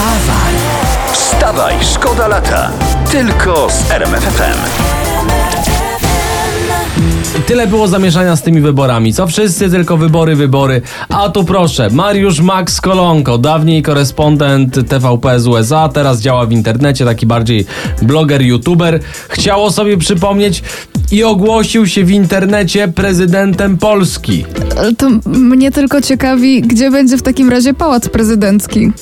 Wstawaj! Wstawaj, szkoda lata. Tylko z RMFFM. Tyle było zamieszania z tymi wyborami. Co wszyscy tylko wybory, wybory. A tu proszę, Mariusz Max Kolonko, dawniej korespondent TVP z USA, teraz działa w internecie, taki bardziej bloger, youtuber. Chciało sobie przypomnieć i ogłosił się w internecie prezydentem Polski. To mnie tylko ciekawi, gdzie będzie w takim razie pałac prezydencki.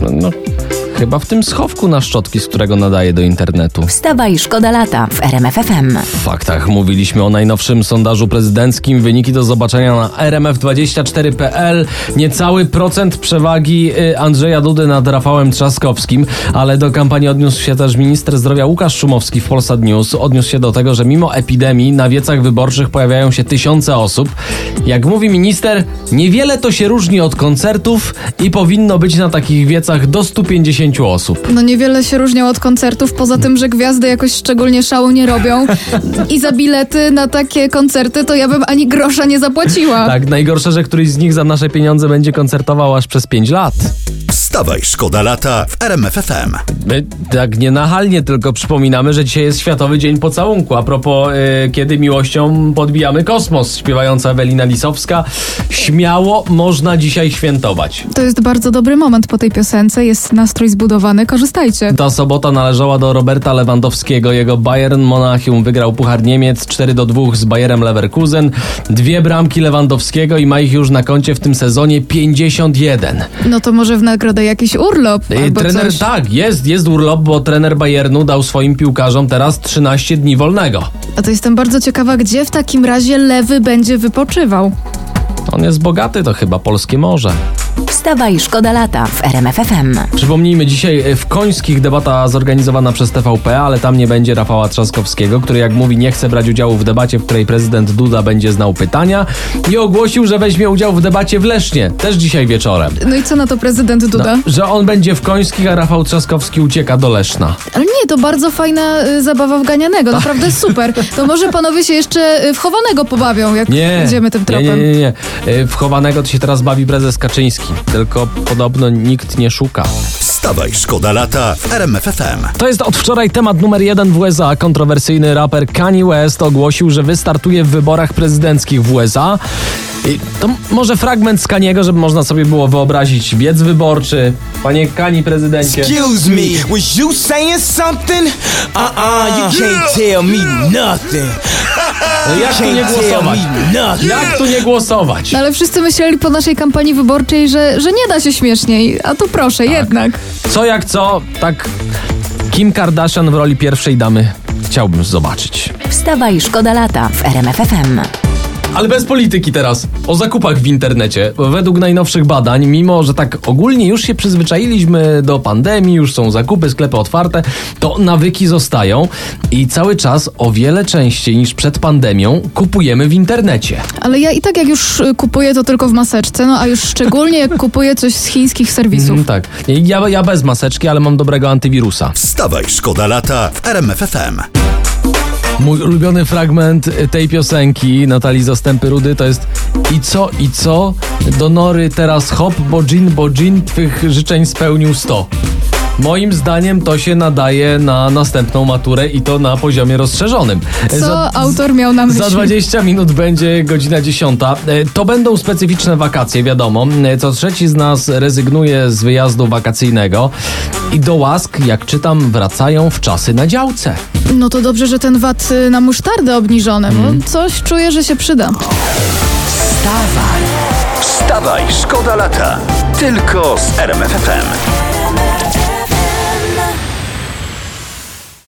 No, no chyba w tym schowku na szczotki, z którego nadaje do internetu. Wstawaj, szkoda lata w RMFFM. W faktach mówiliśmy o najnowszym sondażu prezydenckim. Wyniki do zobaczenia na rmf24.pl. Niecały procent przewagi y, Andrzeja Dudy nad Rafałem Trzaskowskim, ale do kampanii odniósł się też minister zdrowia Łukasz Szumowski w Polsat News. Odniósł się do tego, że mimo epidemii na wiecach wyborczych pojawiają się tysiące osób. Jak mówi minister, niewiele to się różni od koncertów i powinno być na takich wiecach do 150 osób. No niewiele się różnią od koncertów, poza tym, że gwiazdy jakoś szczególnie szału nie robią. I za bilety na takie koncerty to ja bym ani grosza nie zapłaciła. Tak, najgorsze, że któryś z nich za nasze pieniądze będzie koncertował aż przez 5 lat. Wstawaj, szkoda lata w RMFFM. My tak nienachalnie tylko przypominamy, że dzisiaj jest Światowy Dzień Pocałunku. A propos, y, kiedy miłością podbijamy kosmos, śpiewająca Ewelina Lisowska. Śmiało można dzisiaj świętować. To jest bardzo dobry moment po tej piosence, jest nastrój zbudowany, korzystajcie. Ta sobota należała do Roberta Lewandowskiego. Jego Bayern Monachium wygrał Puchar Niemiec 4 do 2 z Bayerem Leverkusen. Dwie bramki Lewandowskiego i ma ich już na koncie w tym sezonie 51. No to może w nagrodę jakiś urlop albo trener, coś. tak, jest, jest urlop, bo trener Bayernu dał swoim piłkarzom teraz 13 dni wolnego. A to jestem bardzo ciekawa, gdzie w takim razie lewy będzie wypoczywał. On jest bogaty, to chyba polskie morze. Wstawaj, szkoda lata w RMFFM. Przypomnijmy, dzisiaj w Końskich debata zorganizowana przez TVP, ale tam nie będzie Rafała Trzaskowskiego, który jak mówi nie chce brać udziału w debacie, w której prezydent Duda będzie znał pytania i ogłosił, że weźmie udział w debacie w Lesznie, też dzisiaj wieczorem. No i co na to prezydent Duda? No, że on będzie w Końskich, a Rafał Trzaskowski ucieka do Leszna. Ale nie, to bardzo fajna y, zabawa w ganianego, naprawdę super. To może panowie się jeszcze y, w chowanego pobawią, jak Nie, idziemy tym nie, tropem. nie, nie, nie. Y, W chowanego to się teraz bawi prezes Kaczyński, tylko podobno nikt nie szuka. Wstawaj, szkoda lata w RMFFM. To jest od wczoraj temat numer jeden w USA. Kontrowersyjny raper Kanye West ogłosił, że wystartuje w wyborach prezydenckich w USA. I to może fragment z Kaniego, żeby można sobie było wyobrazić wiec wyborczy. Panie Kani prezydencie. Excuse me, was you saying something? Uh-uh, you can't tell me nothing. No jak tu nie głosować? Jak tu nie głosować? No ale wszyscy myśleli po naszej kampanii wyborczej, że, że nie da się śmieszniej, a tu proszę, Tak. jednak. Co jak co, tak Kim Kardashian w roli pierwszej damy chciałbym zobaczyć. Wstawaj, szkoda lata w RMFFM. Ale bez polityki teraz. O zakupach w internecie. Według najnowszych badań, mimo że tak ogólnie już się przyzwyczailiśmy do pandemii, już są zakupy, sklepy otwarte, to nawyki zostają i cały czas o wiele częściej niż przed pandemią kupujemy w internecie. Ale ja i tak jak już y, kupuję, to tylko w maseczce, no a już szczególnie jak kupuję coś z chińskich serwisów. Mm, tak. Ja, ja bez maseczki, ale mam dobrego antywirusa. Wstawaj, szkoda lata w RMFFM. Mój ulubiony fragment tej piosenki Natalii Zastępy Rudy to jest I co, i co? Do nory teraz hop, bo dżin, bo dżin twych życzeń spełnił 100. Moim zdaniem to się nadaje na następną maturę i to na poziomie rozszerzonym. Co autor miał na myśli? Za 20 minut będzie godzina 10. E, To będą specyficzne wakacje, wiadomo. E, Co trzeci z nas rezygnuje z wyjazdu wakacyjnego i do łask, jak czytam, wracają w czasy na działce. No to dobrze, że ten VAT y, na musztardę obniżony, bo coś czuję, że się przyda. Wstawaj, wstawaj, szkoda lata. Tylko z RMFFM.